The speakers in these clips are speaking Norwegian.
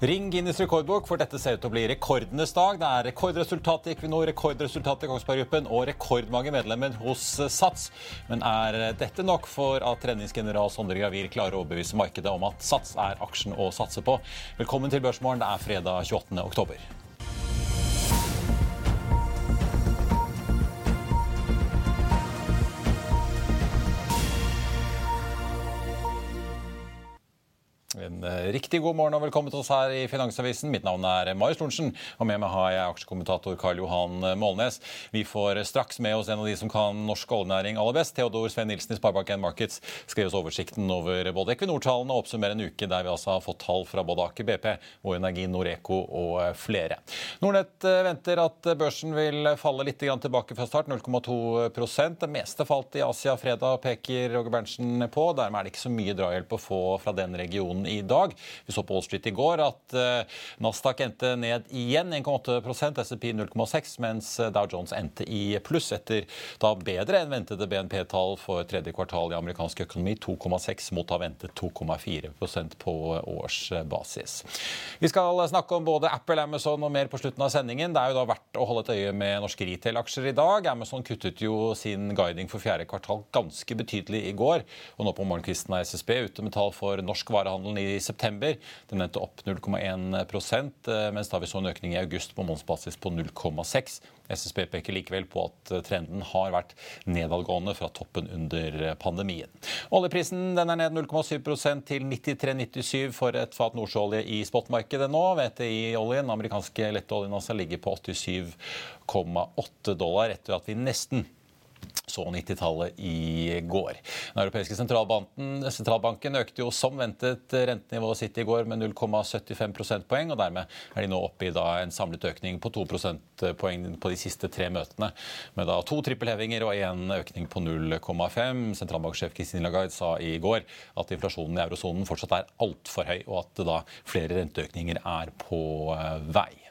Ring Guinness rekordbok, for dette ser ut til å bli rekordenes dag. Det er rekordresultat i Equinor, rekordresultat i Kongsberg Gruppen og rekordmange medlemmer hos Sats. Men er dette nok for at treningsgeneral Sondre Gravir klarer å overbevise markedet om at Sats er aksjen å satse på? Velkommen til Børsmorgen. Det er fredag 28. oktober. En eh, riktig god morgen og velkommen til oss her i Finansavisen. Mitt navn er Marius Thorensen, og med meg har jeg aksjekommentator Karl Johan Målnes. Vi får straks med oss en av de som kan norsk oljenæring aller best. Theodor Sven Nilsen i Sparebank1 Markets skrev oss oversikten over både Equinor-tallene og oppsummerer en uke der vi altså har fått tall fra både Aker BP og Energi Noreco og flere. Nordnett eh, venter at børsen vil falle litt tilbake fra start, 0,2 Det meste falt i Asia fredag, peker Roger Berntsen på. Dermed er det ikke så mye drahjelp å få fra den regionen i dag. Vi så på Wall Street i går at eh, Nasdaq endte ned igjen 1,8% SMP 0,6 mens eh, Dow Jones endte i pluss etter da bedre enn ventede BNP-tall for tredje kvartal i amerikansk økonomi. 2,6 mot da ventet 2,4% på årsbasis. Vi skal snakke om både Apple, Amazon og mer på slutten av sendingen. Det er jo da verdt å holde et øye med norske retail-aksjer i dag. Amazon kuttet jo sin guiding for fjerde kvartal ganske betydelig i går. Og nå på morgenkvisten er SSB ute med tall for norsk varehandel i september. Den endte opp 0,1 eh, mens da vi så en økning i august på månedsbasis på 0,6 SSB peker likevel på at eh, trenden har vært nedadgående fra toppen under eh, pandemien. Oljeprisen er ned 0,7% til 93,97 for et fat nordsjøolje i spotmarkedet nå. VTI-oljen, amerikanske lettoljen, altså, ligger på 87,8 dollar etter at vi nesten så 90-tallet i går. Den europeiske sentralbanken, sentralbanken, økte jo som ventet rentenivået sitt i går med 0,75 prosentpoeng, og dermed er de nå oppe i en samlet økning på 2 prosentpoeng på de siste tre møtene, med da to trippelhevinger og én økning på 0,5. Sentralbanksjef Kristin Lagarde sa i går at inflasjonen i eurosonen fortsatt er altfor høy, og at da flere renteøkninger er på vei.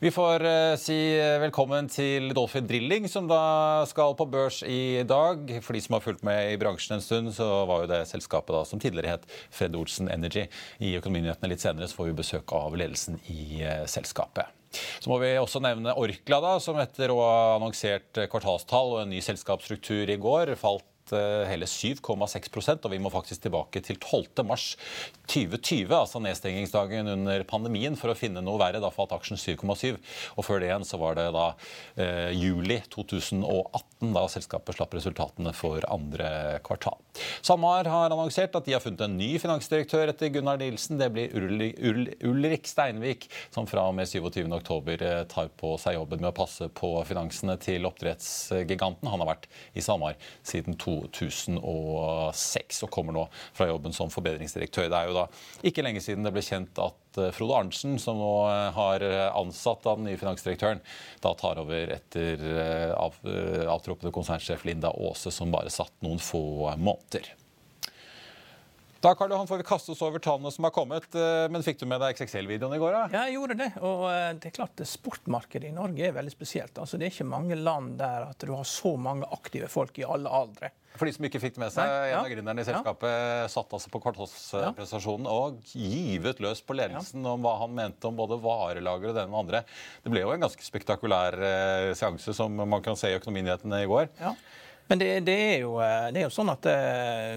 Vi får uh, si velkommen til Dolphin Drilling, som da skal på børs i dag. For de som har fulgt med i bransjen en stund, så var jo det selskapet da som tidligere het Fred Olsen Energy. I Økonominyhetene litt senere så får vi besøk av ledelsen i uh, selskapet. Så må vi også nevne Orkla, da, som etter å ha annonsert kvartalstall og en ny selskapsstruktur i går, falt Eh, hele 7,6% og vi må faktisk tilbake til 12. mars 2020, altså nedstengingsdagen under pandemien, for å finne noe verre. Da falt aksjen 7,7. Og før det igjen så var det da eh, juli 2018, da selskapet slapp resultatene for andre kvartal. SalMar har annonsert at de har funnet en ny finansdirektør etter Gunnar Nilsen. Det blir Ulrik Steinvik, som fra og med 27.10 eh, tar på seg jobben med å passe på finansene til oppdrettsgiganten. Han har vært i SalMar siden 2000. 2006 og kommer nå fra jobben som forbedringsdirektør. Det er jo da ikke lenge siden det ble kjent at eh, Frode Arntzen, som nå eh, har ansatt av den nye finansdirektøren, da tar over etter eh, avtroppende konsernsjef Linda Aase, som bare satt noen få måneder. Da Karl Johan, får vi kaste oss over tallene som har kommet. Eh, men fikk du med deg XXL-videoen i går? da? Ja, jeg gjorde det. Og eh, det er klart Sportmarkedet i Norge er veldig spesielt. Altså, det er ikke mange land der at du har så mange aktive folk i alle aldre. For de som ikke fikk det med seg, Nei, ja. En av gründerne i selskapet ja. satt altså på kvartalspresentasjonen og givet løs på ledelsen ja. om hva han mente om både varelager og den og andre. Det ble jo en ganske spektakulær eh, seanse, som man kan se i Økonominyhetene i går. Ja. Men det, det, er jo, eh, det, er jo, sånn at eh,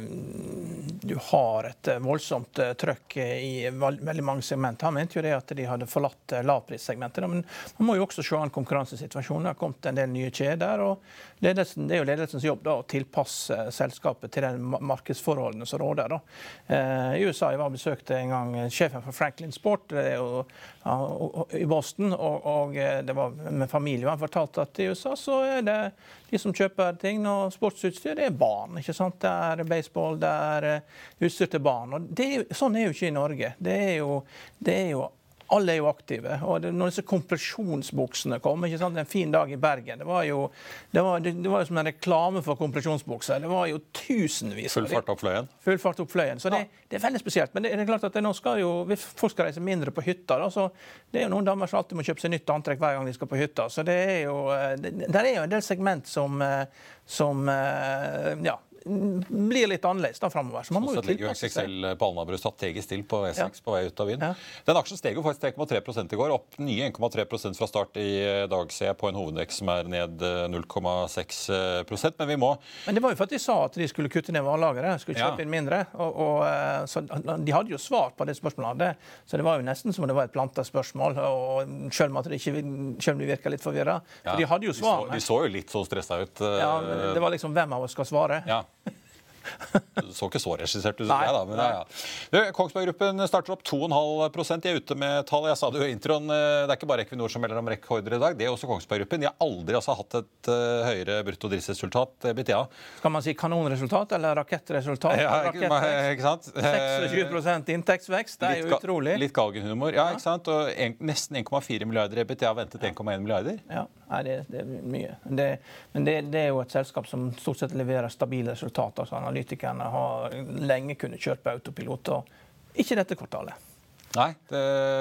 du har et eh, voldsomt trøkk i veldig mange segmenter. Han mente jo det at de hadde forlatt lavprissegmentet. Men man må jo også se an konkurransesituasjonen. Det har kommet en del nye kjeder. og ledelsen, Det er jo ledelsens jobb da, å tilpasse selskapet til de markedsforholdene som råder. I USA jeg var og besøkte en gang sjefen for Franklin Sport jo, ja, i Boston. Og, og, det var med familie. Han fortalte at i USA så er det de som kjøper ting sportsutstyr, det er barn. ikke sant? Det er baseball, det er eh, utstyr til barn. og er, Sånn er jo ikke i Norge. Det er jo, det er jo alle er jo aktive. og Når disse kompresjonsbuksene kom ikke sant? En fin dag i Bergen Det var jo, det var, det, det var jo som en reklame for kompresjonsbukser. Det var jo tusenvis Full fart opp Fløyen? Full fart opp Fløyen. Så det, det er veldig spesielt. Men det, er klart at nå skal jo, folk skal reise mindre på hytta da, så Det er jo noen damer som alltid må kjøpe seg nytt antrekk hver gang de skal på hytta. Så det er jo, det, der er jo en del segment som, eh, som eh, ja, blir litt annerledes da framover. Så man må jo tilpasse seg. XXL på Alnabru strategisk still på E6 Ja. på vei ut av byen. Ja. Den aksjen steg jo faktisk 3,3 i går, opp nye 1,3 fra start i dag, ser jeg, på en hovedvekst som er ned eh, 0,6% Men vi må Men det var jo for at de sa at de skulle kutte ned varelageret, skulle Ja. kjøpe inn mindre. Og, og, eh, så de hadde jo svart på det spørsmålet. Så det var jo nesten som om det var et planta spørsmål. Og selv om, at det ikke, selv om de virka litt forvirra. ja, For de hadde jo de så, de så jo litt så stressa ut. eh, Ja, men det var liksom hvem av oss skal svare. Ja. Det så ikke så regissert ut, Nei, jeg, da. Men ja, ja. Du, Kongsberg Gruppen starter opp 2,5 De er ute med tall. Jeg sa det jo i introen. eh, Det er ikke bare Equinor som melder om rekorder i dag. Det er også Kongsberg Gruppen. De har aldri altså, hatt et uh, høyere brutto driftsresultat. Ja. Skal man si kanonresultat eller rakettresultat? Ja, ikke, ikke sant? 26 inntektsvekst, det er jo utrolig. Litt galgenhumor. Ja, ikke sant? Og en, nesten 1,4 milliarder i BTA ventet 1,1 milliarder. Ja, nei, det, det er mye. Det, men det, det er jo et selskap som stort sett leverer stabile resultater. Så analytikerne har lenge kunnet kjøre på autopilot. og Ikke dette kvartalet. Nei, det,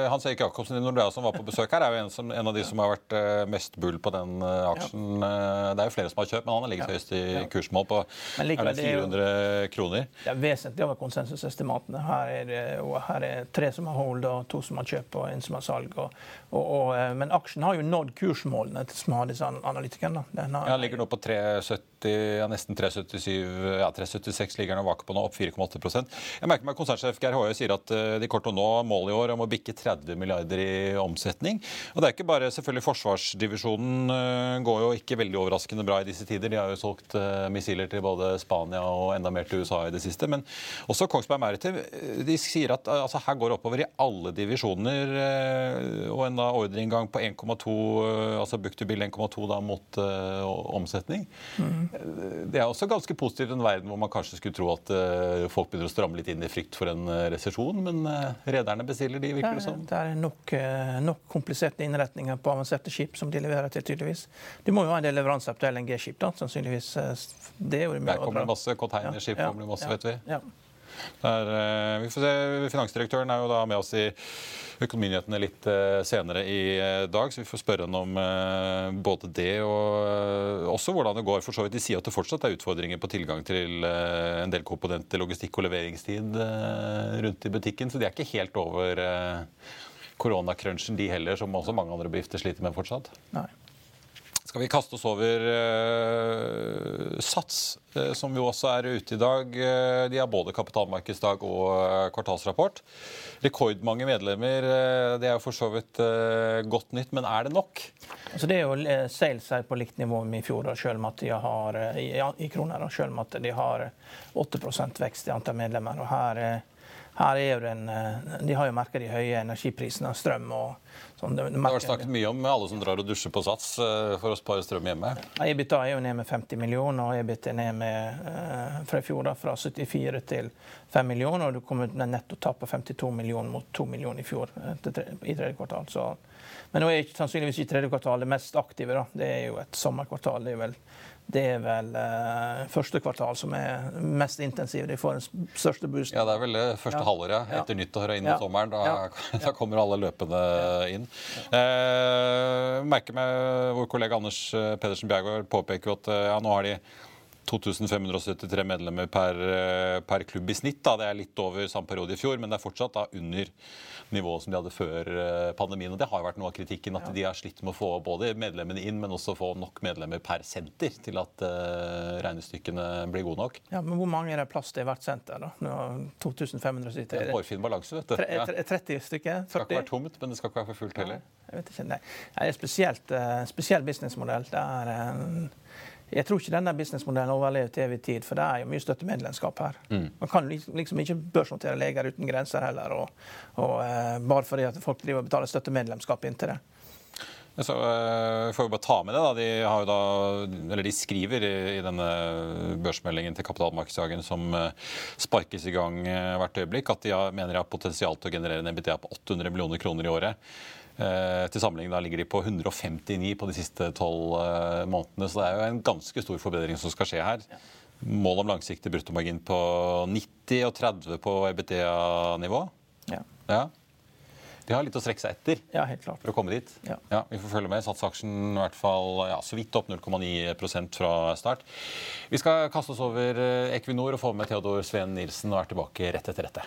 Hans Erik Jacobsen i Nordea som var på besøk her, er jo en, som, en av de som har vært eh, mest bull på den eh, aksjen. Ja. det er jo flere som har kjøpt, men han har ligget høyest i kursmål på Men likevel, er det det er jo- 400 kroner. Det er vesentlig over konsensusestimatene. Her er, det- her er tre som har hold, og to som har kjøp og en som har salg. Og, og, og, eh, men aksjen har jo nådd kursmålene som har disse an- analytikerne. Den har, Ja, ligger nå på 370, ja, nesten 377, ja, 376 ligger han og vaker på nå, opp 4,8 Jeg merker meg konsernsjef Geir Håøy sier at eh, de kort og nå målet i år om å bikke 30 milliarder i omsetning. Og det er ikke bare selvfølgelig Forsvarsdivisjonen eh, går jo ikke veldig overraskende bra i disse tider. De har jo solgt eh, missiler til både Spania og enda mer til USA i det siste. Men også Kongsberg Maritime eh, de sier at altså, her går det oppover i alle divisjoner. Og en da ordreinngang på 1,2, eh, altså bill 1,2 da mot uh, omsetning. Mm. Det er også ganske positivt i en verden hvor man kanskje skulle tro at uh, folk begynner å stramme litt inn i frykt for en uh, resesjon, men rederne bestiller de, virker det som. Det er nok, eh, nok kompliserte innretninger på avanserte skip som de leverer til, tydeligvis. De må jo ha en del leveranser til LNG-skip, da, sannsynligvis. eh, Det er jo det Der kommer det masse containerskip, Ja, kommer det masse, ja, vet vi. Ja. Eh, vi får se, Finansdirektøren er jo da med oss i Økonominyhetene litt eh, senere i eh, dag, så vi får spørre henne om både det og også hvordan det går. For så vidt De sier at det fortsatt er utfordringer på tilgang til en del komponenter, logistikk og leveringstid rundt i butikken, så de er ikke helt over koronakrunchen de heller, som også mange andre bedrifter sliter med fortsatt. Nei. Skal vi kaste oss over uh, Sats, uh, som jo også er ute i dag. Uh, de har både kapitalmarkedsdag og kvartalsrapport. Rekordmange medlemmer. det er jo for så vidt godt nytt, men er det nok? Altså det er jo Sales her på likt nivå med i fjor, da, om at de har i, i kroner, da, selv om at de har eh, 8% vekst i antall medlemmer. og her, her er jo den, De har jo merka de høye energiprisene strøm. og sånn. Det, har vært snakket mye om alle som drar og dusjer på Sats eh, for å spare strøm hjemme. EBITDA er jo ned med 50 millioner, og EBIT er ned med eh, fra i fjor da, fra 74 til 5 millioner. Og du kommer med nettotap på 52 millioner mot 2 millioner i fjor eh, tre, i tredje kvartal. Så. Men nå er ikke, sannsynligvis ikke tredje kvartal det mest aktive. da. Det er jo et sommerkvartal. Det er vel, det er vel eh, første kvartal som er mest intensivt. De får den største boosten. Ja, det er vel det første Ja. halvåret Ja. etter nyttår og inn Ja. sommeren. Da, Ja. da kommer alle løpende inn. Eh, merker meg vår kollega Anders eh, Pedersen Bjergård påpeker at eh, ja, nå har de 2573 medlemmer per, eh, per klubb i snitt. Da. Det er litt over samme periode i fjor, men det er fortsatt da under nivået som de hadde før eh, pandemien. Og Det har jo vært noe av kritikken, at de har slitt med å få både medlemmene inn, men også få nok medlemmer per senter til at eh, regnestykkene blir gode nok. Ja, men hvor mange er det plass til i hvert senter? da? Nå har 2500 Det sitter. er en hårfin balanse, vet du. Ja. tre- 30 stykker? 40? Det skal ikke være tomt, men det skal ikke være for fullt heller. Jeg vet ikke, nei. Det er spesielt, eh, spesiell businessmodell. Det er, eh, jeg tror ikke denne businessmodellen overlever til evig tid, for det er jo mye støttemedlemskap her. Mm. Man kan liksom ikke børsnotere Leger uten grenser heller, og, og uh, bare fordi at folk driver og betaler støttemedlemskap inntil det. Så uh, får vi bare ta med det. da. De, da, eller de skriver i, i denne børsmeldingen til kapitalmarkedsdagen som uh, sparkes i gang hvert øyeblikk, at de har, mener de har potensial til å generere en EBITDA på 800 millioner kroner i året. Eh, til sammenligning da ligger de på 159 på de siste tolv eh, månedene. Så det er jo en ganske stor forbedring som skal skje her. Mål om langsiktig bruttomargin på 90 og 30 på EBITDA-nivå. Ja. Ja. De De har litt å strekke seg etter ja, helt klart. for å komme dit. Ja. Ja, vi får følge med. Satsaksjen i hvert fall ja, så vidt opp 0,9% fra start. Vi skal kaste oss over eh, Equinor og få med Theodor Sveen Nilsen og er tilbake rett etter dette.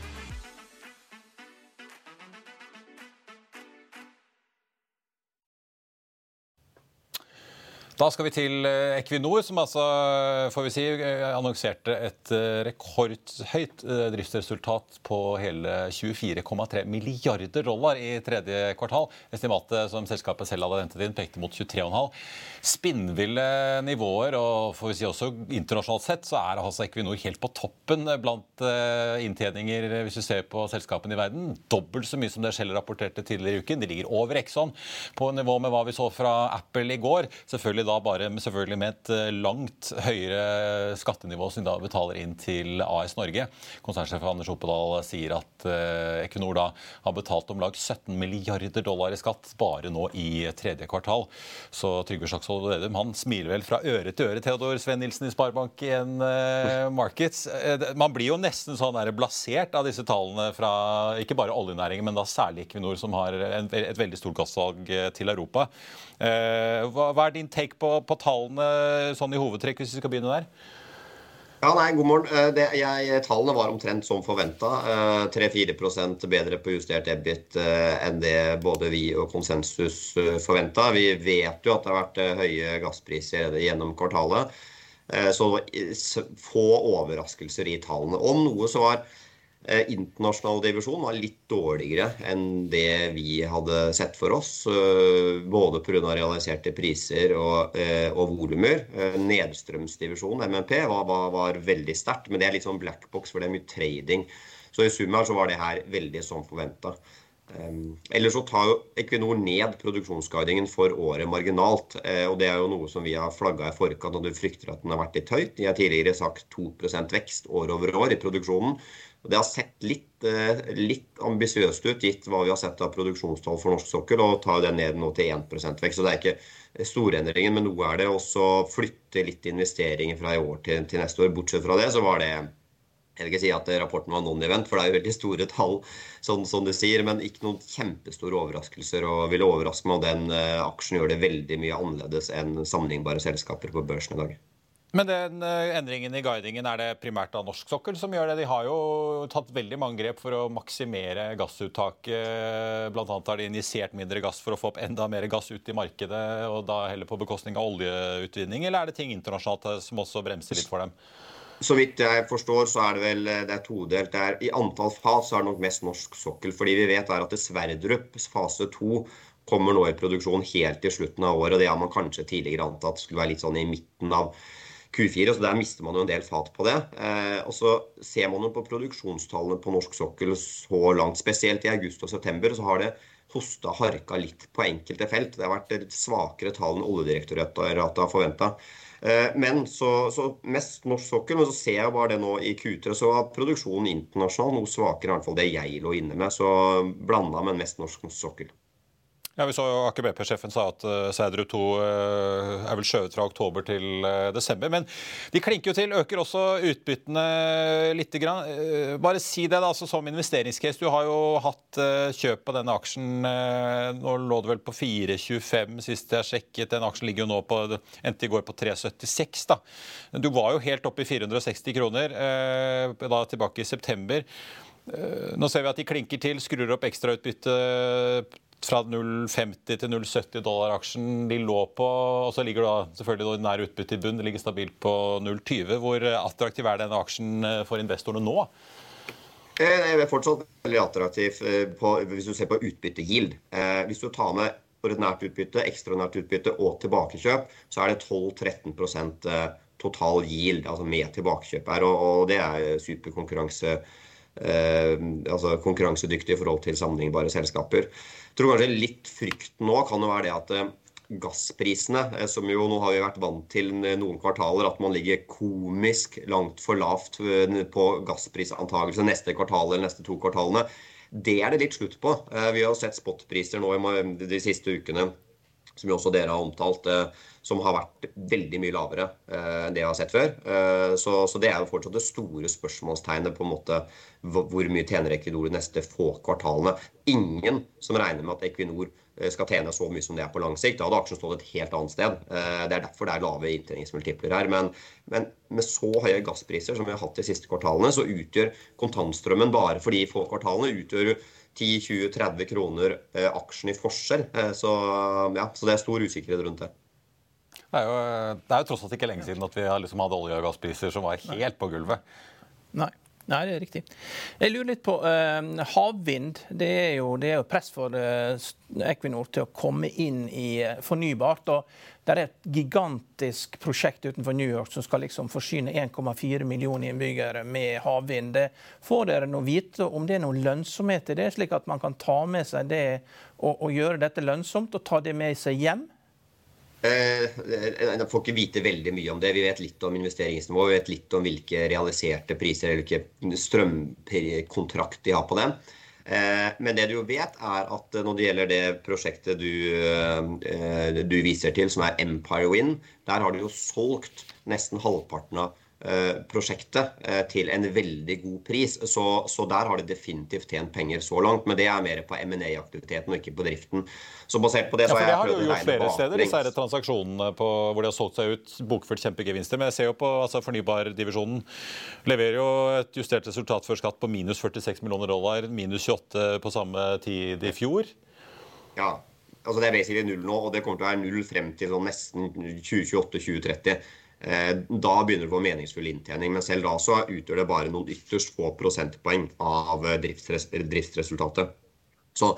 Da skal vi til eh, Equinor, som altså får vi si, eh, annonserte et eh, rekordhøyt driftsresultat på hele 24,3 milliarder dollar i tredje kvartal. Estimatet som selskapet selv hadde hentet inn, pekte mot 23,5. Spinnville nivåer, og får vi si også internasjonalt sett, så er altså Equinor helt på toppen blant inntjeninger, hvis du ser på selskapene i verden. Dobbelt så mye som det Shell rapporterte tidligere i uken. De ligger over Exxon på nivå med hva vi så fra Apple i går. Selvfølgelig da da bare selvfølgelig med et eh, langt høyere skattenivå som de da betaler inn til AS Norge. Konsernsjef Anders Oppedal sier at eh, Equinor da har betalt om lag 17 milliarder dollar i skatt bare nå i tredje kvartal. Så Trygve Slagsvold Vedum han smiler vel fra øre til øre, Theodor Sven Nilsen i Sparebank1 eh, Markets. Man blir jo nesten sånn blasert av disse tallene fra ikke bare oljenæringen, men da særlig Equinor, som har et veldig stort gassalg til Europa. Hva er din take på, på, tallene sånn i hovedtrekk, hvis vi skal begynne der? Ja, nei, god morgen. Eh, det, jeg, tallene var omtrent som forventa. 3-4 eh, bedre på justert EBIT eh, enn det både vi og konsensus forventa. Vi vet jo at det har vært høye gasspriser gjennom kvartalet. Så få overraskelser i tallene. Om noe så var internasjonal divisjon var litt dårligere enn det vi hadde sett for oss. Eh, både pga. realiserte priser og, eh, og volumer. Nedstrømsdivisjonen, MNP, var, var, veldig sterkt. Men det er litt sånn black box, for det er mye trading. Så i sum her så var det her veldig som forventa. Ellers så tar jo Equinor ned produksjonsguidingen for året marginalt. Og Det er jo noe som vi har flagga i forkant, og du frykter at den har vært litt høyt. De har tidligere sagt 2% vekst år over år i produksjonen. Det har sett litt, eh, litt ambisiøst ut, gitt hva vi har sett av produksjonstall for norsk sokkel, og tar den ned nå til 1 vekst. Så det er ikke store endringer, men noe er det. også flytte litt investeringer fra i år til, til, neste år. Bortsett fra det, så var det jeg vil ikke si at rapporten var non-event, for det er jo veldig store tall, sånn som du sier, men ikke noen kjempestore overraskelser. Og ville overraske meg om den uh, aksjen gjør det veldig mye annerledes enn sammenlignbare selskaper på børsen i dag. Men den uh, endringen i guidingen, er det primært av norsk sokkel som gjør det? De har jo tatt veldig mange grep for å maksimere gassuttaket. Blant annet har de injisert mindre gass for å få opp enda mer gass ut i markedet, og da heller på bekostning av oljeutvinning. Eller er det ting internasjonalt eh, som også bremser litt for dem? Så vidt jeg forstår, så er det vel eh, det er todelt. Det er, I antall fat er det nok mest norsk sokkel. Fordi vi vet er at Sverdrup fase to kommer nå i produksjon helt til slutten av året. og Det har man kanskje tidligere antatt skulle være litt sånn i midten av Q4, så der mister man jo en del fat på det. Eh, og så ser man jo på produksjonstallene på norsk sokkel så langt, spesielt i august og september, så har det hosta harka litt på enkelte felt. Det har vært litt svakere tall enn Oljedirektoratet har forventa. Eh, men så, så, mest norsk sokkel. Men så ser jeg bare det nå i Q3, så var produksjonen internasjonal noe svakere, i hvert fall det jeg lå inne med. Så blanda, men mest norsk sokkel. Ja, Vi så jo Aker BP-sjefen sa at uh, Sædru 2 uh, er vel skjøvet fra oktober til uh, desember. Men de klinker jo til, øker også utbyttene litt. Grann. Uh, bare si det da, altså som investeringscase. Du har jo hatt kjøp på denne aksjen. nå lå det vel på 4,25 sist jeg sjekket. Den aksjen ligger jo nå på endte i går på 3,76. da. Du var jo helt oppe i 460 kroner da tilbake i september. Nå ser vi at de klinker til, skrur opp ekstrautbytte fra 0,50 til 0,70 dollar aksjen de lå på. Og så ligger da selvfølgelig nær utbytte i bunn. Det ligger stabilt på 0,20. Hvor attraktiv er denne aksjen eh, for investorene nå? Eh, det er fortsatt veldig attraktiv eh, på, hvis du ser på utbyttegild. Hvis du tar med ordinært utbytte, ekstraordinært utbytte og tilbakekjøp, så er det 12-13% total yield, altså med tilbakekjøp her. Og, det er superkonkurranse altså konkurransedyktig i forhold til sammenlignbare selskaper. Jeg tror kanskje litt frykten nå kan jo være det at gassprisene, som jo nå har vi vært vant til noen kvartaler, at man ligger komisk langt for lavt på gassprisantakelse neste kvartal eller neste to kvartalene. Det er det litt slutt på. Vi har sett spotpriser nå de siste ukene som jo også dere har omtalt, som har vært veldig mye lavere enn det jeg har sett før. Så, så det er jo fortsatt det store spørsmålstegnet på en måte hvor mye tjener Equinor de neste få kvartalene. Ingen som regner med at Equinor skal tjene så mye som det er på lang sikt. Da hadde aksjen stått et helt annet sted. Det er derfor det er lave inntjeningsmultipler her. Men, men med så høye gasspriser som vi har hatt de siste kvartalene, så utgjør kontantstrømmen bare for de få kvartalene utgjør 10-20-30 kroner aksjen i forskjell. Så, ja, så det er stor usikkerhet rundt det. Det er, jo, det er jo tross alt ikke lenge siden at vi liksom hadde olje- og gasspriser som var helt på gulvet. Nei. Nei, det er riktig. Jeg lurer litt på uh, havvind. Det er, jo, det er, jo, press for uh, Equinor til å komme inn i uh, fornybart. og Det er et gigantisk prosjekt utenfor New York som skal liksom forsyne 1,4 millioner innbyggere med havvind. Får dere noe vite om det er noe lønnsomhet i det, slik at man kan ta med seg det og, og gjøre dette lønnsomt og ta det med seg hjem? Jeg eh, får ikke vite veldig mye om det. Vi vet litt om investeringsnivå, vi vet litt om hvilke realiserte priser eller hvilke strømkontrakt de har på dem. Eh, men det du jo vet, er at når det gjelder det prosjektet du, eh, du viser til, som er Empire Wind, der har du jo solgt nesten halvparten av Eh, prosjektet eh, til en veldig god pris. Så, så, der har de definitivt tjent penger så langt. Men det er mer på M&A-aktiviteten og ikke på driften. Så basert på det så ja, for det har jo gjort flere steder, disse her transaksjonene på, hvor de har solgt seg ut, bokført kjempegevinster. Men jeg ser jo på altså, fornybardivisjonen leverer jo et justert resultat før skatt på minus 46 millioner dollar, minus 28 på samme tid i fjor. Ja, altså det er basically null nå, og det kommer til å være null frem til sånn nesten 2028-2030. Eh, da begynner det å få meningsfull inntjening. Men selv da så utgjør det bare noen ytterst få prosentpoeng av eh, driftsresultatet. Så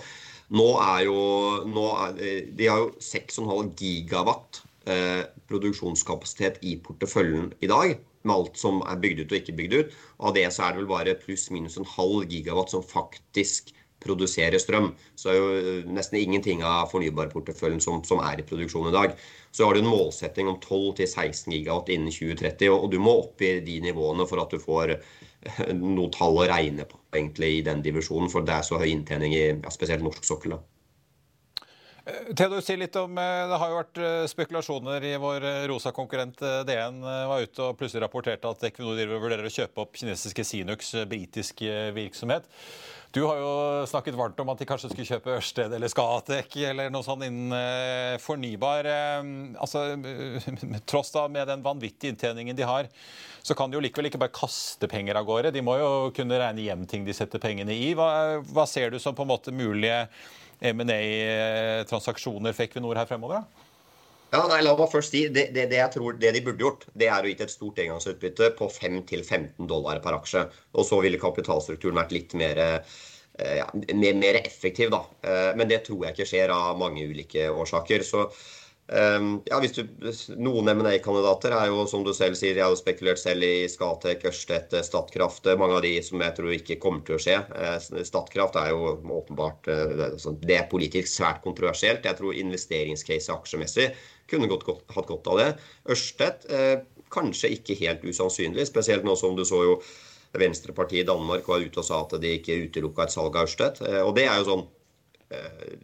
nå er jo nå er, eh, De har jo 6,5 gigawatt eh, produksjonskapasitet i porteføljen i dag. Med alt som er bygd ut og ikke bygd ut. Og av det så er det vel bare pluss-minus en halv gigawatt som faktisk produsere strøm. Så er jo nesten ingenting av fornybarporteføljen som, som er i produksjon i dag. Så har du en målsetting om 12-16 gigawatt innen 2030, og, du må opp i de nivåene for at du får eh, noe tall å regne på egentlig i den divisjonen, for det er så høy inntjening i ja, spesielt norsk sokkel. da. Eh, Theodor, si litt om, eh, Det har jo vært spekulasjoner i vår rosa konkurrent DN var ute og plutselig rapporterte at Equinor vurderer å kjøpe opp kinesiske Sinux britiske virksomhet. Du har jo snakket varmt om at de kanskje skulle kjøpe Ørsted eller Skatek eller noe sånt innen eh, fornybar. Eh, altså, tross da med den vanvittige inntjeningen de har, så kan de jo likevel ikke bare kaste penger av gårde. De må jo kunne regne hjem ting de setter pengene i. Hva, hva ser du som på en måte mulige M&A-transaksjoner for Equinor her fremover? da? Ja, nei, la meg først si, det, det, det, jeg tror det de burde gjort, det er å gitt et stort engangsutbytte på 5-15 dollar per aksje. Og så ville kapitalstrukturen vært litt mer, eh, ja, mer, mer effektiv, da. Eh, men det tror jeg ikke skjer av mange ulike årsaker. Så Ehm, ja, hvis du, Noen M&A-kandidater er jo, som du selv sier, jeg har jo spekulert selv i Skatek, Ørstedt, eh, Statkraft. Eh, mange av de som jeg tror ikke kommer til å skje. Eh, Statkraft er jo åpenbart altså, Det er politisk svært kontroversielt. Jeg tror investeringscase aksjemessig kunne godt, godt, hatt godt av det. Ørstedt kanskje ikke helt usannsynlig, spesielt nå som du så jo Venstrepartiet i Danmark var ute og sa at de ikke utelukka et salg av Ørstedt. Og det er jo sånn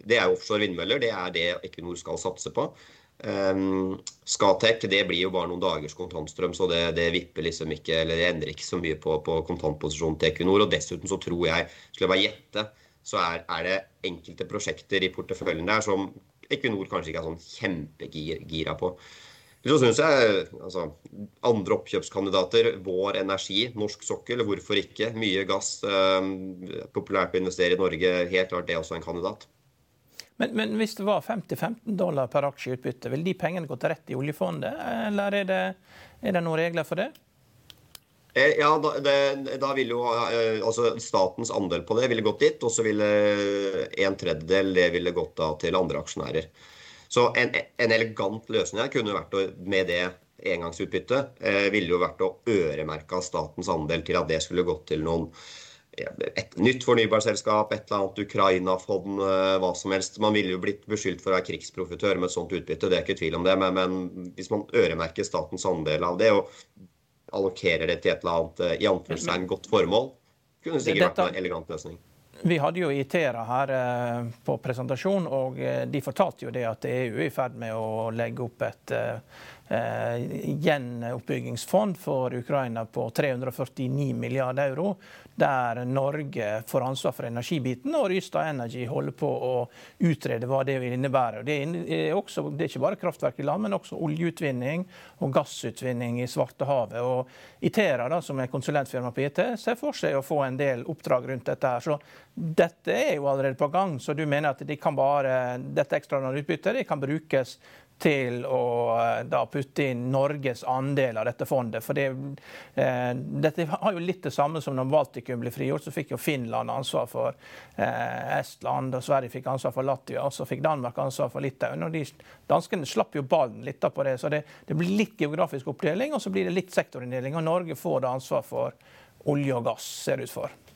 det er offshore vindmøller. Det er det Equinor skal satse på. Um, Skatek det blir jo bare noen dagers kontantstrøm, så det, det vipper liksom ikke, eller det endrer ikke så mye på, på kontantposisjonen til Equinor. Og dessuten så tror jeg, skulle jeg bare gjette, så er, er, det enkelte prosjekter i porteføljen der som Equinor kanskje ikke er sånn kjempegira på. Så syns jeg altså, andre oppkjøpskandidater, Vår Energi, norsk sokkel, hvorfor ikke? Mye gass, eh, populært å investere i Norge. Helt klart det er også en kandidat. Men, men hvis det var 50-15 dollar per aksjeutbytte, ville vil de pengene gått rett i oljefondet, eller er det, er det noen regler for det? Eh, ja, da, det, da ville jo eh, altså Statens andel på det ville gått dit, og så ville en tredjedel det ville gått da til andre aksjonærer. Så en, en elegant løsning her kunne vært å, med det engangsutbyttet, eh, ville jo vært å øremerke statens andel til at det skulle gått til noen et nytt fornybarselskap, et eller annet Ukraina-fond, hva som helst. Man ville jo blitt beskyldt for å være krigsprofitør med et sånt utbytte, det er ikke tvil om det. Men, men hvis man øremerker statens andel av det og allokerer det til et eller annet i anførselstegn godt formål, kunne sikkert vært en elegant løsning. Vi hadde jo Itera her eh, på presentasjon, og eh, de fortalte jo det at EU er i ferd med å legge opp et eh, gjenoppbyggingsfond for Ukraina på 349 milliarder euro der Norge får ansvar for energibiten, og Rystad Energy holder på å utrede hva det vil innebære. Det er, også, det er ikke bare kraftverk i land, men også oljeutvinning og gassutvinning i Svartehavet. Og Itera, da, som er konsulentfirma på IT, ser for seg å få en del oppdrag rundt dette. her. Så dette er jo allerede på gang, så du mener at de kan bare, dette ekstraordinære utbyttet de kan brukes til å eh, da putte inn Norges andel av dette fondet. For det, eh, dette har jo litt det samme som når Baltikum ble frigjort. Så fikk jo Finland ansvar for eh, Estland, og Sverige fikk ansvar for Latvia. Og så fikk Danmark ansvar for Litauen. og de, Danskene slapp jo ballen litt på det. Så det, det blir litt geografisk oppdeling, og så blir det litt sektorinndeling. Og Norge får da ansvar for olje og gass, ser det ut for.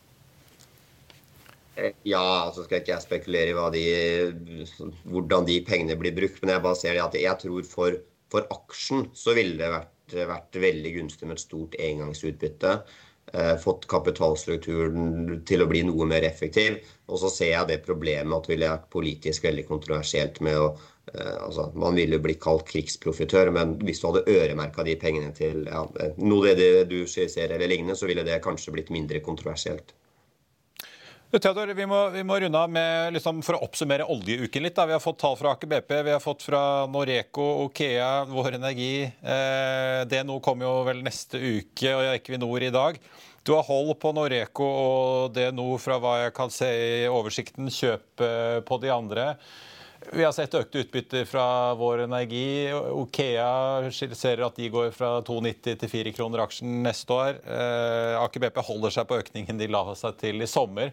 Eh, ja, så skal ikke jeg spekulere i de, hvordan de pengene blir brukt. Men jeg bare ser det at jeg tror for, for aksjen så ville det vært, vært, veldig gunstig med et stort engangsutbytte. Eh, fått kapitalstrukturen til å bli noe mer effektiv. Og så ser jeg det problemet at det ville vært politisk veldig kontroversielt med å eh, altså, Man ville blitt kalt krigsprofitør, men hvis du hadde øremerka de pengene til ja, noe det du ser eller lignende, så ville det kanskje blitt mindre kontroversielt. Theodor, vi må, vi må, runde av med, liksom, for å oppsummere oljeuken litt. Da. Vi har fått tall fra Aker BP, vi har fått fra Noreco, Okea, Vår Energi. Eh, DNO kommer jo vel neste uke, og Equinor i dag. Du har hold på Noreco og DNO fra hva jeg kan se i oversikten. Kjøp på de andre. Vi har sett økte utbytter fra Vår Energi. Okea skisserer at de går fra 2,90 til 4 kroner aksjen neste år. Eh, Aker BP holder seg på økningen de la seg til i sommer.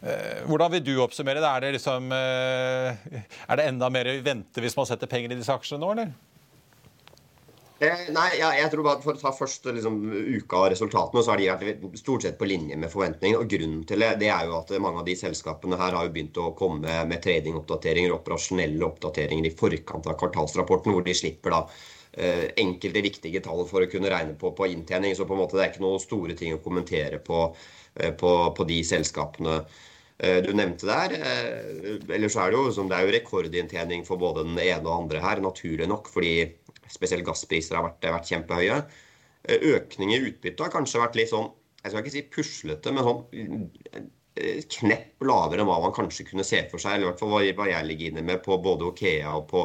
Eh, hvordan vil du oppsummere det? Er det, liksom, eh, er det enda mer å vente hvis man setter penger i disse aksjene nå, eller? Eh, nei, ja, jeg tror bare For å ta først liksom, uka av resultatene, så har de vært stort sett på linje med forventningene. og Grunnen til det det er jo at mange av de selskapene her har jo begynt å komme med tradingoppdateringer og operasjonelle oppdateringer i forkant av kvartalsrapporten, hvor de slipper da eh, enkelte viktige tall for å kunne regne på, på inntjening. Så på en måte det er ikke noen store ting å kommentere på, eh, på, på de selskapene eh, du nevnte der. Ellers er det jo, det er jo rekordinntjening for både den ene og andre her, naturlig nok. fordi spesielt gasspriser har vært, vært kjempehøye. Eh, økning i utbytte har kanskje vært litt sånn jeg skal ikke si puslete, men sånn eh, knepp lavere enn hva man kanskje kunne se for seg. Eller i hvert fall hva jeg ligger inne med på både Okea og på,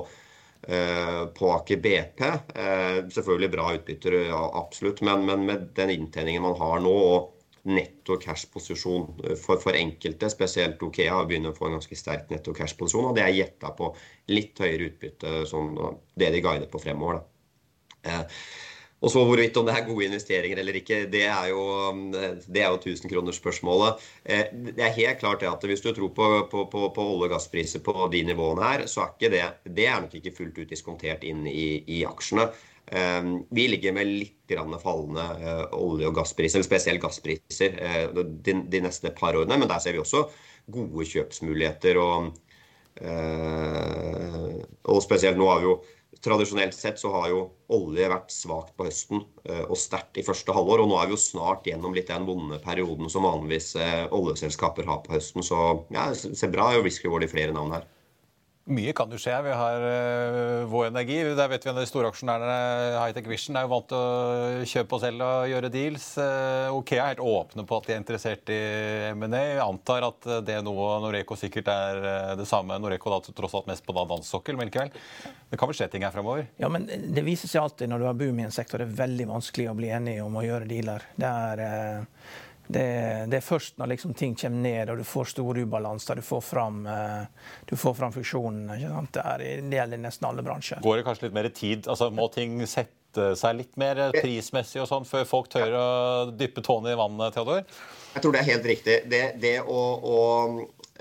uh, på Aker BP. Uh, selvfølgelig bra utbytter, ja, absolutt, men, men, med den inntjeningen man har nå og netto cash-posisjon for, for, enkelte, spesielt Okea, begynner å få en ganske sterk netto cash-posisjon. Og det er gjetta på litt høyere utbytte, som det de guider på fremover. Eh, og så hvorvidt om det er gode investeringer eller ikke, det er jo, er jo 1000-kronersspørsmålet. Eh, det er helt klart at hvis du tror på, på, på, på olje- og gasspriser på de nivåene her, så er ikke det, det er nok ikke fullt ut diskontert inn i, i aksjene. Eh, vi ligger med litt fallende olje- og gasspriser, eller spesielt gasspriser, de, de neste par årene. Men der ser vi også gode kjøpsmuligheter. og Eh, og spesielt nå har vi jo Tradisjonelt sett så har jo olje vært svakt på høsten eh, og sterkt i første halvår. Og nå er vi jo snart gjennom litt den vonde perioden som vanligvis eh, oljeselskaper har på høsten. Så ja, det ser bra ut. Risk reward i flere navn her. Mye kan jo skje. Vi har uh, Vår Energi. Der vet vi at de store aksjonærene Hightech Vision er jo vant til å kjøpe og selge og gjøre deals. Uh, Okea er helt åpne på at de er interessert i M&A. Antar at det nå Noreco sikkert er uh, det samme. Noreco da tross alt mest på dansk sokkel, men likevel. Det kan vel skje ting her fremover? Ja, men det viser seg alltid når du har boom i en sektor, det er veldig vanskelig å bli enig om å gjøre dealer. Det er det, det, er først når liksom ting kommer ned og du får store ubalanser, du får fram, uh, du får fram funksjonene. Det, det, gjelder nesten alle bransjer. Går det kanskje litt mer tid? Altså, må ting sette seg litt mer prismessig og sånn før folk tør å dyppe tåene i vannet, Theodor? Jeg tror det er helt riktig. Det, det å, å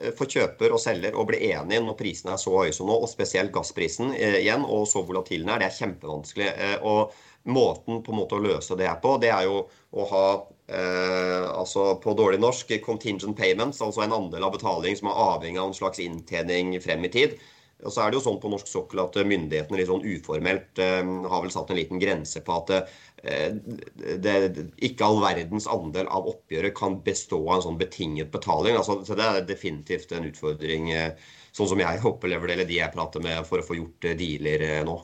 for få kjøper og selger å bli enige når prisene er så høye som nå, og spesielt gassprisen eh, igjen, og så volatil den er, det er kjempevanskelig. og Måten på en måte å løse det her på, det er jo å ha Eh, altså på dårlig norsk contingent payments, altså en andel av betaling som er avhengig av en slags inntjening frem i tid. Og så er det jo sånn på norsk sokkel at myndighetene litt sånn uformelt eh, har vel satt en liten grense på at eh, det, ikke all verdens andel av oppgjøret kan bestå av en sånn betinget betaling. Altså, så det er definitivt en utfordring, eh, sånn som jeg opplever det, eller de jeg prater med, for å få gjort dealer nå.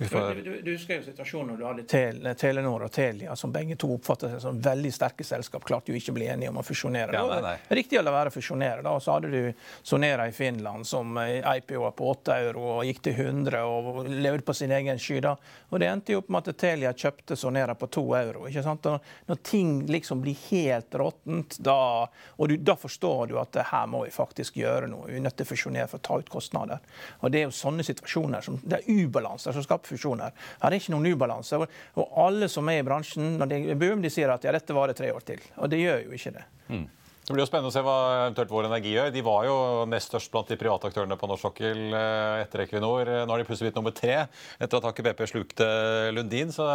Du, du, du, husker jo situasjonen når du hadde Tel, Telenor og Telia, som begge to oppfattet seg som veldig sterke selskap, klarte jo ikke å bli enige om å fusjonere. Ja, nei, nei. Det var riktig å la være å fusjonere. da, og Så hadde du Sonera i Finland, som eh, IPO på 8 euro og gikk til 100 og levde på sin egen sky. da, og Det endte jo opp med at Telia kjøpte Sonera på 2 euro. ikke sant, og Når ting liksom blir helt råttent, da, og du, da forstår du at her må vi faktisk gjøre noe. Vi er nødt til å fusjonere for å ta ut kostnader. Og Det er jo sånne situasjoner, som, det er ubalanser som skaper fusjoner. Her er ikke noen ubalanse. Og alle som er i bransjen, når det er boom, de sier at ja, dette varer tre år til. Og det gjør jo ikke det. Mm. Det blir jo spennende å se hva eventuelt Vår Energi gjør. De var jo nest størst blant de private aktørene på norsk sokkel eh, etter Equinor. Nå har de plutselig blitt nummer tre etter at Aker BP slukte Lundin. Så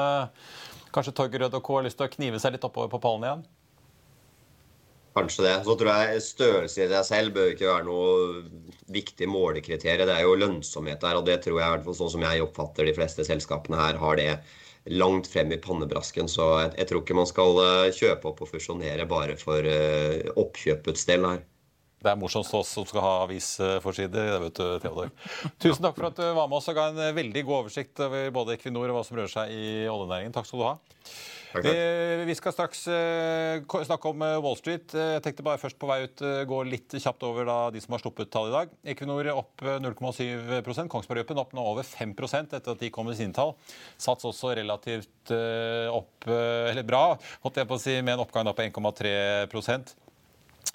kanskje Torgerød og Co har lyst til å knive seg litt oppover på pallen igjen? Kanskje det. Så tror jeg størrelse i seg selv bør ikke være noe viktig målekriterium. Det er jo lønnsomhet der, og det tror jeg, i hvert fall sånn som jeg oppfatter de fleste selskapene her, har det langt frem i pannebrasken. Så jeg, jeg tror ikke man skal eh, kjøpe opp og fusjonere bare for uh, oppkjøpets del her. Det er morsomt for oss som skal ha avisforsider. Det vet du, Theodor. Tusen takk for at du var med oss og ga en veldig god oversikt over både Equinor og hva som rører seg i oljenæringen. Takk skal du ha. Vi skal straks eh, snakke om eh, Wall Street. Eh, jeg tenkte bare først på vei ut gå litt kjapt over da, de som har sluppet tall i dag. Equinor opp 0,7 Kongsberg Gruppen opp nå over 5% etter at de kom med sine tall. Sats også relativt opp, eller bra, holdt jeg på å si, med en oppgang da på 1,3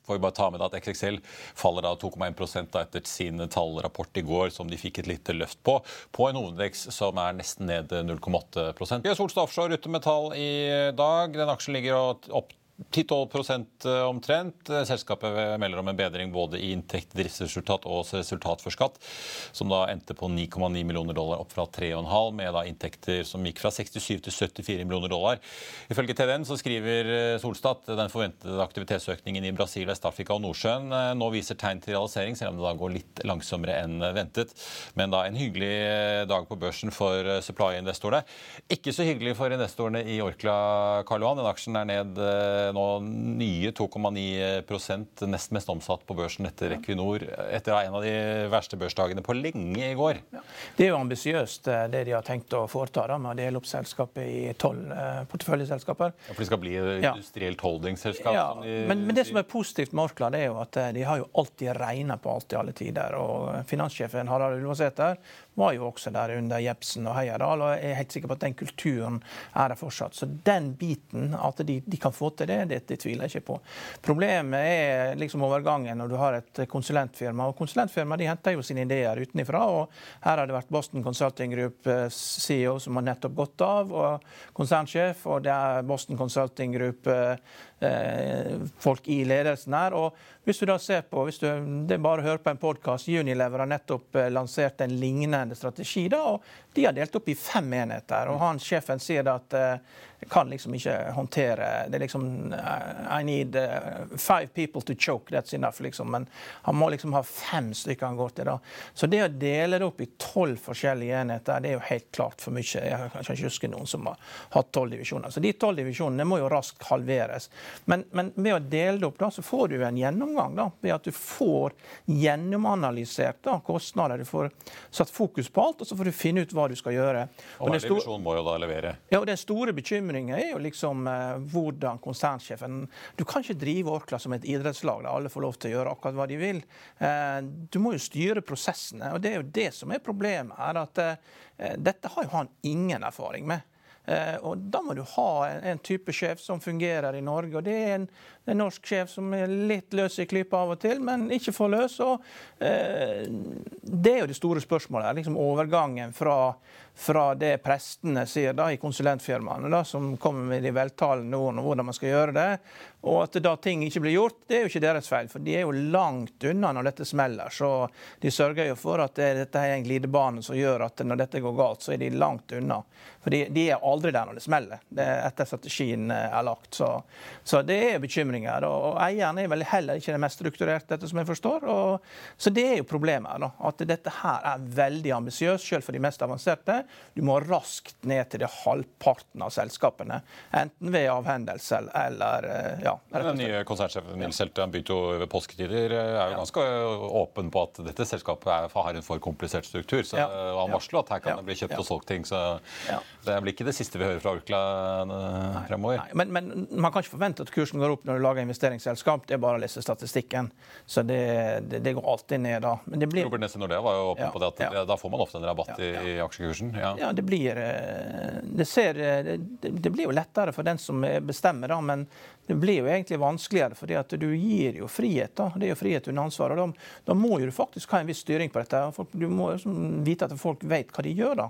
får vi bare ta med at XXL faller da 2,1% etter sin tallrapport i går, som de fikk et lite løft på, på en hovedvekst som er nesten ned 0,8% Vi har Solstad Offshore ute med tall i dag. Den aksjen ligger opp 10-12 eh, omtrent. Selskapet melder om en bedring både i inntekt, driftsresultat og resultat for skatt, som da endte på 9,9 millioner dollar, opp fra 3,5, med da inntekter som gikk fra 67 til 74 millioner dollar. Ifølge TDN så skriver eh, Solstad den forventede aktivitetsøkningen i Brasil, Vest-Afrika og Nordsjøen eh, nå viser tegn til realisering, selv om det da går litt langsommere enn ventet. Men da en hyggelig dag på børsen for supply-investorene. Ikke så hyggelig for investorene i Orkla, Karl Johan. Den aksjen er ned nå nye 2,9 nest mest omsatt på børsen etter Equinor. Etter en av de verste børsdagene på lenge i går. Ja. Det er jo ambisiøst eh, det de har tenkt å foreta da, med å dele opp selskapet i tolv eh, porteføljeselskaper. Ja, for de skal bli industrielt holdingselskap? Ja, men, men, det som er positivt med Orkla, det er jo at eh, de har jo alltid regna på alt i alle tider. Og finanssjefen Harald Ulvåsæter var jo også der under Jepsen og Heierdal, og jeg er helt sikker på at den kulturen er der fortsatt. Så den biten, at de, de kan få til det, det, det, tviler jeg ikke på. Problemet er liksom overgangen når du har et konsulentfirma. og Konsulentfirma de henter jo sine ideer utenfra. og Her har det vært Boston Consulting Group eh, CEO som har nettopp gått av, og konsernsjef. Og det er Boston Consulting Group eh, folk i ledelsen her. Og hvis du da ser på, hvis du, det er bare å høre på en podkast, Unilever har nettopp eh, lansert en lignende strategi. da, og De har delt opp i fem enheter. og han Sjefen sier da at eh, kan liksom ikke håndtere det er liksom I need uh, five people to choke, that's enough. liksom, Men han må liksom ha fem stykker han går til. da. Så det å dele det opp i tolv forskjellige enheter, det er jo helt klart for mye. Jeg kan ikke huske noen som har hatt tolv divisjoner. Så de tolv divisjonene må jo raskt halveres. Men, men ved å dele det opp, da, så får du en gjennomgang. da, Ved at du får gjennomanalysert da, kostnader. Du får satt fokus på alt, og så får du finne ut hva du skal gjøre. Og, og hver divisjon må jo da levere? Ja, og den store bekymringen bekymring er jo liksom eh, hvordan konsernsjefen Du kan ikke drive Orkla som et idrettslag der alle får lov til å gjøre akkurat hva de vil. Eh, du må jo styre prosessene, og det er jo det som er problemet her. at eh, Dette har jo han ingen erfaring med. Og Da må du ha en, type sjef som fungerer i Norge. og Det er en, en norsk sjef som er litt løs i klypa av og til, men ikke for løs. og eh, Det er jo det store spørsmålet. liksom Overgangen fra, fra det prestene sier da i konsulentfirmaene, da, som kommer med de veltalende ordene om hvordan man skal gjøre det. Og at da ting ikke blir gjort, det er jo ikke deres feil, for de er jo langt unna når dette smeller. Så de sørger jo for at det, dette er en glidebane som gjør at når dette går galt, så er de langt unna. For de, de er aldri der når det smeller, det er etter strategien eh, er lagt. Så, så det er bekymringer. Og, og eieren er vel heller ikke det mest strukturerte, dette som jeg forstår. Og, så det er jo problemet. da, At dette her er veldig ambisiøst, selv for de mest avanserte. Du må raskt ned til det halvparten av selskapene. Enten ved avhendelse eller eh, ja, Den nye konsernsjefen Nils Helte begynte jo ved påsketider er jo ganske åpen på at dette selskapet har en for komplisert struktur. Så, han varsler at her kan det bli kjøpt og solgt ting. så Det blir ikke det siste vi hører fra Orkla eh, fremover. Nei, men, men, man kan ikke forvente at kursen går opp når du lager investeringsselskap. Det er bare å lese statistikken. Så det, det, det går alltid ned da. Men det blir... Robert Nesse Nordea var jo åpen på det at da får man ofte en rabatt i, i aksjekursen. Ja. det blir eh, det, ser, det, det blir jo lettere for den som bestemmer, da, men det blir jo egentlig vanskeligere, fordi at du gir jo frihet. da. Det er jo frihet under ansvar. og Da, da må du faktisk ha en viss styring på dette. Folk, du må vite at folk vet hva de gjør. da.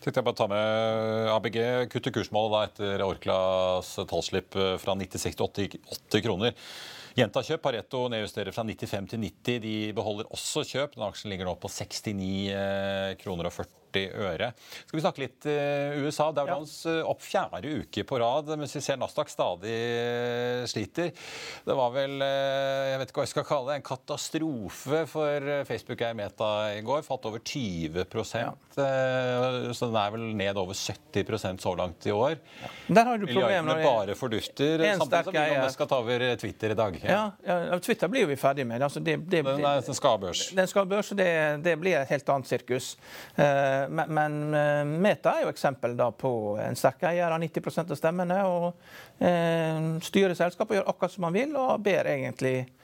Tenkte jeg bare ta med ABG kutter kursmålet da etter Orklas tallslipp fra 96 til 80 kroner. Gjenta kjøp. Pareto nedjusterer fra 95 til 90. De beholder også kjøp. Den aksjen ligger nå på 69 kroner og 40 øre. Skal vi snakke litt uh, USA? Dow Jones ja. Eh, opp fjerde uke på rad, mens vi ser Nasdaq stadig uh, sliter. Det var vel jeg vet ikke hva jeg skal kalle det, en katastrofe for Facebook er Meta i går. Falt over 20 ja. Så den er vel ned over 70% så langt i år. Ja. Der har du Milliardene bare fordufter, samtidig som vi skal ta over Twitter i dag. Ja, ja Twitter blir vi ferdig med. Altså, det, det, den, er, den skal børs. Den skal børs, og det, det, blir et helt annet sirkus. Uh, men, men eh, Meta er jo eksempel på en sterk eier av 90% av stemmene. og eh, Styrer selskapet og gjør akkurat som han vil, og ber egentlig eh,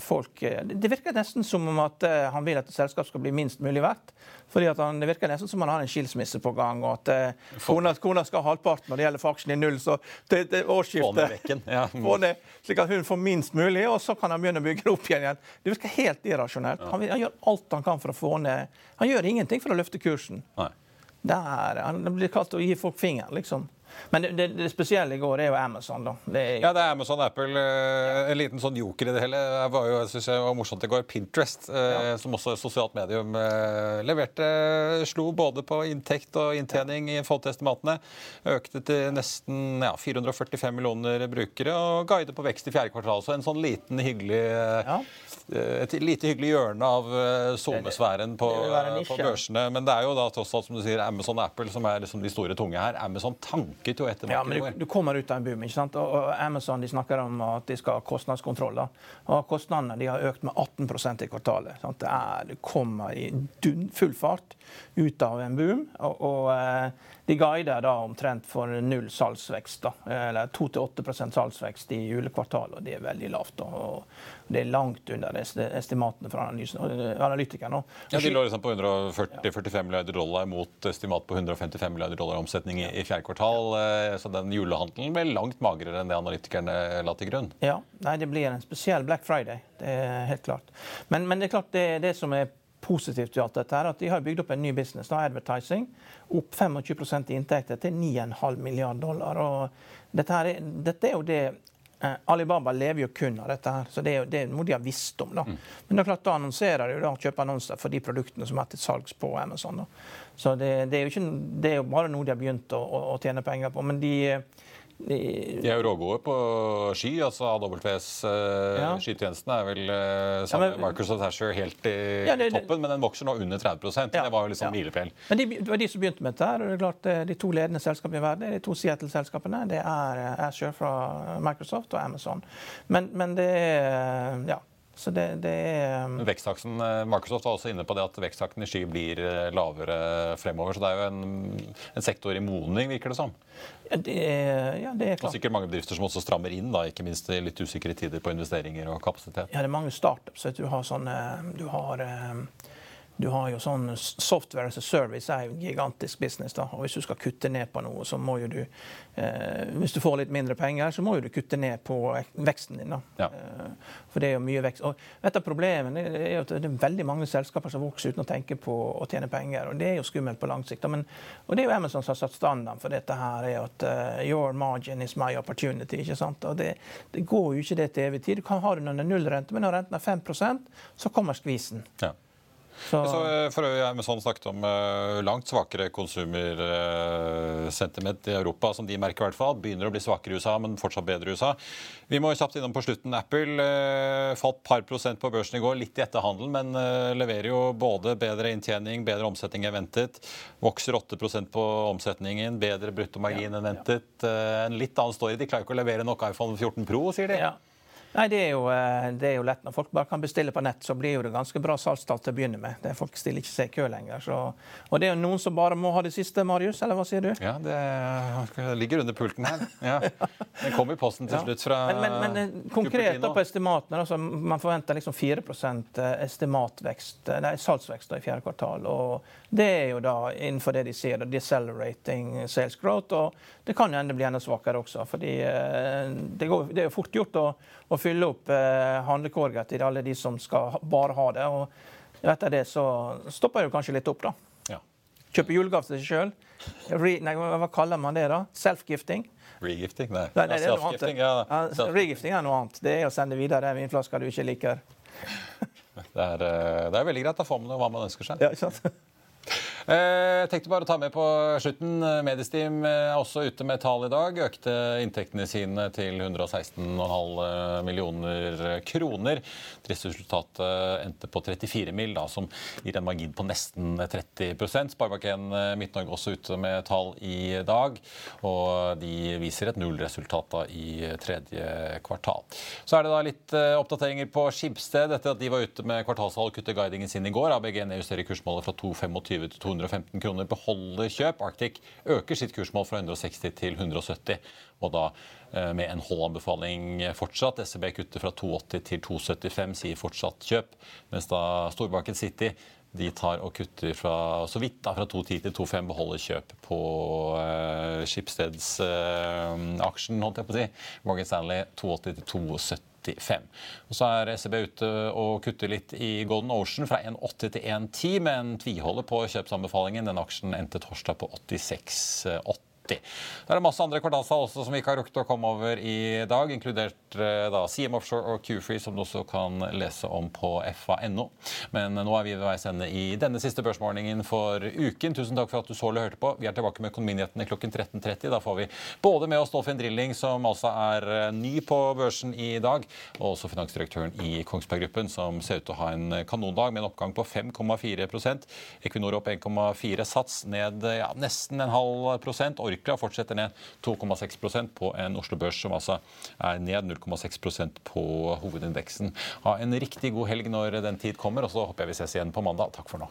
folk eh, Det virker nesten som om at eh, han vil at selskapet skal bli minst mulig verdt. fordi at han, Det virker nesten som om han har en skilsmisse på gang, og at eh, kona, kona, skal ha halvparten når det gjelder faksjen i null. Så det, det årsskiftet ja. ned, Slik at hun får minst mulig, og så kan han begynne å bygge det opp igjen. igjen. Det virker helt irrasjonelt. Han, han, gjør alt han kan for å få ned Han gjør ingenting for å løfte kursen. Nei. Der, han blir kalt å gi folk fingeren, liksom. Men det, det, det, spesielle i går er jo Amazon. da. Det er, ja, det er Amazon Apple. Eh, en liten sånn joker i det hele. Det var jo, jeg synes jeg var morsomt i går. Pinterest, eh, ja. som også er sosialt medium, eh, leverte Slo både på inntekt og inntjening i forhold til estimatene. Økte til nesten ja, 445 millioner brukere og guider på vekst i fjerde kvartal. Så en sånn liten, hyggelig ja. Et lite hyggelig hjørne av SoMe-sfæren på, på, børsene. Men det er jo da tross alt som du sier, Amazon Apple som er liksom de store tunge her. Amazon tanker jo etter ja, men du, du, kommer ut av en boom. ikke sant? Og, Amazon de snakker om at de skal ha kostnadskontroll. Da. Og Kostnadene de har økt med 18% i kvartalet. Sant? Det, er, det kommer i full fart ut av en boom. og, og de guider da omtrent for null salgsvekst. Da, eller 2-8% salgsvekst i julekvartalet. og Det er veldig lavt. Da, og Det er langt under estimatene fra analytikerne. Ja, de lå liksom på 140-45 milliarder dollar mot estimat på 155 milliarder dollar omsetning i, i fjerde kvartal. Eh, så den julehandelen ble langt magrere enn det analytikerne la til grunn. Ja, nei, det blir en spesiell Black Friday. Det er helt klart. Men, men det er klart det, det som er positivt i alt dette, er at de har bygd opp en ny business, da, advertising. Opp 25% i inntekter til 9,5 milliard dollar. og dette, er, dette er jo det eh, Alibaba lever jo kun av dette, her, så det er jo det må de ha visst om. da. Mm. Men det er klart da annonserer de da, kjøper annonser for de produktene som er til salgs på Amazon. da. Så det, det, er jo ikke, det er jo bare noe de har begynt å, å, å tjene penger på. men de de er jo rågode på sky. altså AWS uh, ja. skytjenesten er vel sammen ja, men, Microsoft Asher helt i ja, det, toppen, men den vokser nå under 30 ja, Det var jo liksom milepæl. Men de, det var de som begynte med dette. her, og det er klart eh, De to ledende selskapene i verden, de to Seattle-selskapene, det er Asher fra Microsoft og Amazon. Men, men det er ja, så det, det er um... Eh, Microsoft var også inne på det at veksttakten i sky blir eh, lavere fremover. Så det er jo en, en sektor i modning, virker det som. Ja, det er, ja, det er klart. Og sikkert mange bedrifter som også strammer inn, da, ikke minst i litt usikre tider på investeringer og kapasitet. Ja, det er mange startups. Du har sånne Du har du har jo sånn Software as a service er jo en gigantisk business. da, og Hvis du skal kutte ned på noe, så må jo du eh, Hvis du får litt mindre penger, så må jo du kutte ned på veksten din. da. Ja. Eh, for det er jo mye vekst. Og Et av problemene er jo at det er veldig mange selskaper som vokser uten å tenke på å tjene penger. og Det er jo skummelt på lang sikt. Men, og det er jo Amazon som har satt standarden for dette her, er at uh, your margin is my opportunity. ikke sant? Og det, det går jo ikke det til evig tid. Du kan ha det når det er nullrente, men når renten er 5% så kommer skvisen. Ja. Så... Så eh, for øvrig sånn snakket om uh, langt svakere konsumersentiment i Europa, som de merker i hvert fall. Begynner å bli svakere i USA, men fortsatt bedre i USA. Vi må kjapt innom på slutten. Apple uh, falt par prosent på børsen i går, litt i etterhandelen, men leverer jo både bedre inntjening, bedre omsetning enn ventet. Vokser 8% på omsetningen, bedre bruttomargin ja, enn ventet. Ja. en litt annen story. De klarer ikke å levere nok iPhone 14 Pro, sier de. Ja. Nei, det er, jo, eh, det er, jo, lett. Når folk bare kan bestille på nett, så blir jo det ganske bra salgstall til å begynne med. Det folk stiller ikke seg i kø lenger. Så. Og det er jo noen som bare må ha det siste, Marius, eller hva sier du? Ja, det ligger under pulten her. Ja. Den kom i posten til slutt fra Men, men, men eh, konkret da på estimatene, altså, man forventer liksom 4 eh, estimatvekst, nei, salgsvekst da, i fjerde kvartal. og det er jo da innenfor det de sier, decelerating sales growth. Og det kan jo enda bli enda svakere også. fordi det, går, det er jo fort gjort å, å fylle opp eh, handlekorga til alle de som skal bare ha det. Og etter det så stopper det kanskje litt opp, da. Ja. Kjøpe julegave til seg sjøl. Hva kaller man det, da? Self-gifting? Regifting? Nei. nei, nei Self-gifting ja. ja. Regifting er noe annet. Det er å sende videre vinflasker du ikke liker. det, er, eh, det er veldig greit å få med hva man ønsker seg. Ja, ikke sant? Jeg eh, tenkte bare å ta med på slutten. Mediesteam er også ute med tall i dag. Økte inntektene sine til 116,5 millioner kroner. Driftsresultatet endte på 34 mill., som gir en margin på nesten 30 Sparebank1 Midt-Norge også ute med tall i dag. Og de viser et nullresultat da i tredje kvartal. Så er det da litt eh, oppdateringer på Skibsted etter at de var ute med kvartalssalg og kuttet guidingen sin i går. ABG nedjusterer kursmålet fra 2,25 til 200 215 kroner beholder kjøp. Arctic øker sitt kursmål fra 160 til 170, og da eh, med en H-anbefaling fortsatt. SEB kutter fra 280 til 275, sier fortsatt kjøp. Mens da Storbanken City de tar og kutter fra så vidt da, fra 210 til 25, beholder kjøp på uh, Skipsteds uh, aksjen, holdt jeg på å si. Morgan Stanley 280 til 270. 85. Og Så er SEB ute og kutter litt i Golden Ocean fra 1,80 til 1,10, men tviholder på kjøpsanbefalingen. Den aksjen endte torsdag på 86,80. Det er masse andre kvartalstall også som vi ikke har rukket å komme over i dag, inkludert eh, da CM Offshore og Q-Free, som du også kan lese om på fa.no. Men nå er vi ved veis ende i denne siste børsmålingen for uken. Tusen takk for at du så eller hørte på. Vi er tilbake med Økonominyhetene klokken 13.30. Da får vi både med oss Dolphin Drilling, som altså er eh, ny på børsen i dag, og også finansdirektøren i Kongsberg Gruppen, som ser ut til å ha en kanondag med en oppgang på 5,4% Equinor opp 1,4 Sats ned ja, nesten en halv prosent. Ork Orkla fortsetter ned 2,6% på en Oslo Børs som altså er ned 0,6% på hovedindeksen. Ha en riktig god helg når den tid kommer, og så håper jeg vi ses igjen på mandag. Takk for nå.